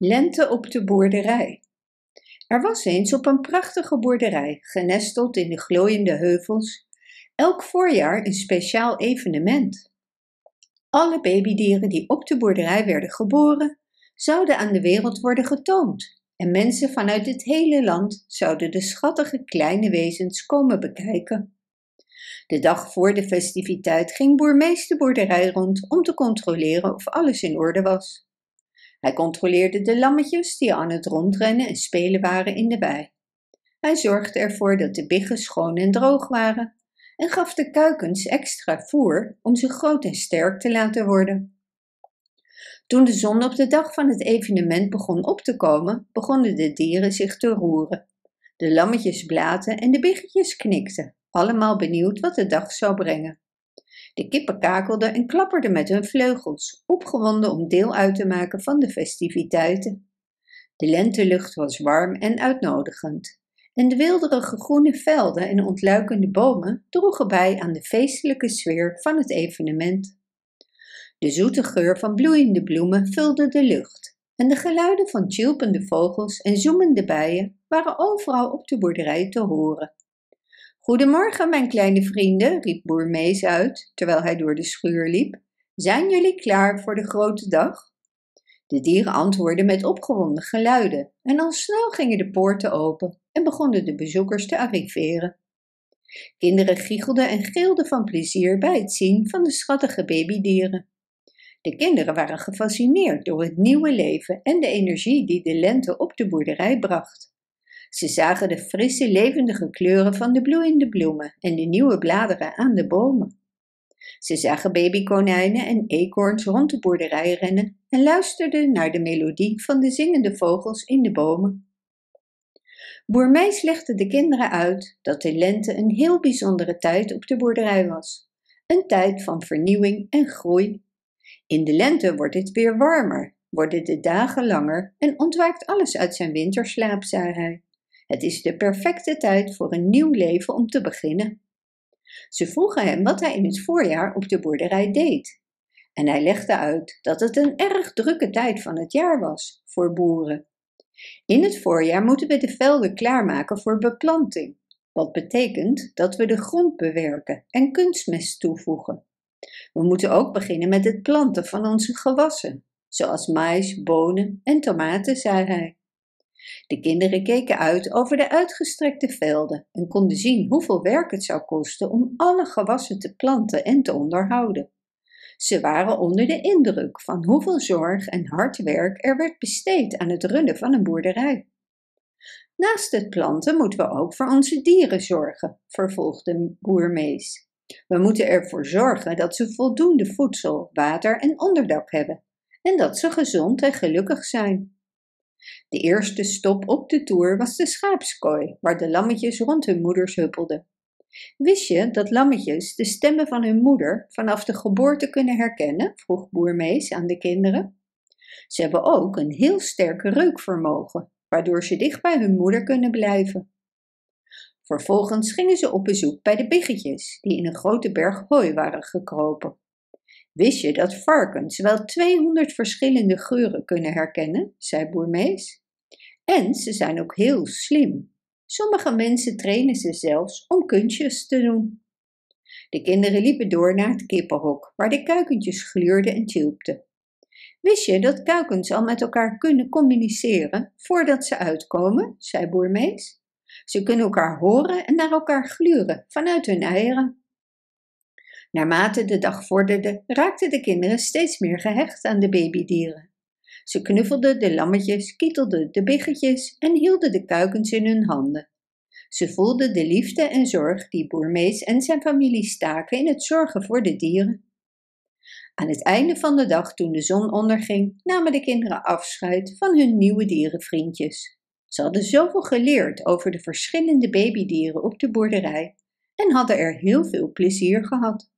Lente op de boerderij. Er was eens op een prachtige boerderij, genesteld in de glooiende heuvels, elk voorjaar een speciaal evenement. Alle babydieren die op de boerderij werden geboren, zouden aan de wereld worden getoond en mensen vanuit het hele land zouden de schattige kleine wezens komen bekijken. De dag voor de festiviteit ging boermeester de boerderij rond om te controleren of alles in orde was. Hij controleerde de lammetjes die aan het rondrennen en spelen waren in de wei. Hij zorgde ervoor dat de biggen schoon en droog waren en gaf de kuikens extra voer om ze groot en sterk te laten worden. Toen de zon op de dag van het evenement begon op te komen, begonnen de dieren zich te roeren. De lammetjes blaten en de biggetjes knikten, allemaal benieuwd wat de dag zou brengen. De kippen kakelden en klapperden met hun vleugels, opgewonden om deel uit te maken van de festiviteiten. De lentelucht was warm en uitnodigend, en de wilderige groene velden en ontluikende bomen droegen bij aan de feestelijke sfeer van het evenement. De zoete geur van bloeiende bloemen vulde de lucht, en de geluiden van tjilpende vogels en zoemende bijen waren overal op de boerderij te horen. Goedemorgen, mijn kleine vrienden, riep boer Mees uit, terwijl hij door de schuur liep. Zijn jullie klaar voor de grote dag? De dieren antwoordden met opgewonden geluiden, en al snel gingen de poorten open en begonnen de bezoekers te arriveren. Kinderen giechelden en gilden van plezier bij het zien van de schattige babydieren. De kinderen waren gefascineerd door het nieuwe leven en de energie die de lente op de boerderij bracht. Ze zagen de frisse, levendige kleuren van de bloeiende bloemen en de nieuwe bladeren aan de bomen. Ze zagen babykonijnen en eekhoorns rond de boerderij rennen en luisterden naar de melodie van de zingende vogels in de bomen. Boer Meis legde de kinderen uit dat de lente een heel bijzondere tijd op de boerderij was. Een tijd van vernieuwing en groei. In de lente wordt het weer warmer, worden de dagen langer en ontwaakt alles uit zijn winterslaap, zei hij. Het is de perfecte tijd voor een nieuw leven om te beginnen. Ze vroegen hem wat hij in het voorjaar op de boerderij deed. En hij legde uit dat het een erg drukke tijd van het jaar was voor boeren. In het voorjaar moeten we de velden klaarmaken voor beplanting, wat betekent dat we de grond bewerken en kunstmest toevoegen. We moeten ook beginnen met het planten van onze gewassen, zoals mais, bonen en tomaten, zei hij. De kinderen keken uit over de uitgestrekte velden en konden zien hoeveel werk het zou kosten om alle gewassen te planten en te onderhouden. Ze waren onder de indruk van hoeveel zorg en hard werk er werd besteed aan het runnen van een boerderij. Naast het planten moeten we ook voor onze dieren zorgen, vervolgde boer Mees. We moeten ervoor zorgen dat ze voldoende voedsel, water en onderdak hebben en dat ze gezond en gelukkig zijn. De eerste stop op de toer was de schaapskooi, waar de lammetjes rond hun moeders huppelden. Wist je dat lammetjes de stemmen van hun moeder vanaf de geboorte kunnen herkennen? vroeg boer Mees aan de kinderen. Ze hebben ook een heel sterk reukvermogen, waardoor ze dicht bij hun moeder kunnen blijven. Vervolgens gingen ze op bezoek bij de biggetjes, die in een grote berg hooi waren gekropen. Wist je dat varkens wel 200 verschillende geuren kunnen herkennen? zei boer Mees. En ze zijn ook heel slim. Sommige mensen trainen ze zelfs om kunstjes te doen. De kinderen liepen door naar het kippenhok, waar de kuikentjes gluurden en tjilpten. Wist je dat kuikens al met elkaar kunnen communiceren voordat ze uitkomen? zei boer Mees. Ze kunnen elkaar horen en naar elkaar gluren vanuit hun eieren. Naarmate de dag vorderde, raakten de kinderen steeds meer gehecht aan de babydieren. Ze knuffelden de lammetjes, kietelden de biggetjes en hielden de kuikens in hun handen. Ze voelden de liefde en zorg die boer Mees en zijn familie staken in het zorgen voor de dieren. Aan het einde van de dag, toen de zon onderging, namen de kinderen afscheid van hun nieuwe dierenvriendjes. Ze hadden zoveel geleerd over de verschillende babydieren op de boerderij en hadden er heel veel plezier gehad.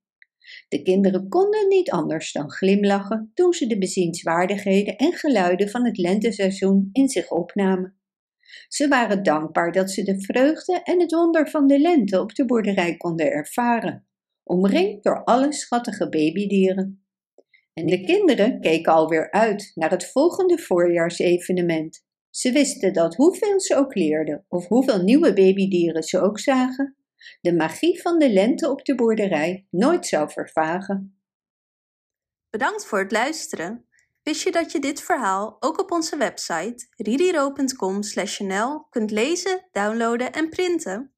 De kinderen konden niet anders dan glimlachen toen ze de bezienswaardigheden en geluiden van het lenteseizoen in zich opnamen. Ze waren dankbaar dat ze de vreugde en het wonder van de lente op de boerderij konden ervaren, omringd door alle schattige babydieren. En de kinderen keken alweer uit naar het volgende voorjaarsevenement. Ze wisten dat hoeveel ze ook leerden of hoeveel nieuwe babydieren ze ook zagen, de magie van de lente op de boerderij nooit zou vervagen. Bedankt voor het luisteren. Wist je dat je dit verhaal ook op onze website ridiro.com/nl kunt lezen, downloaden en printen?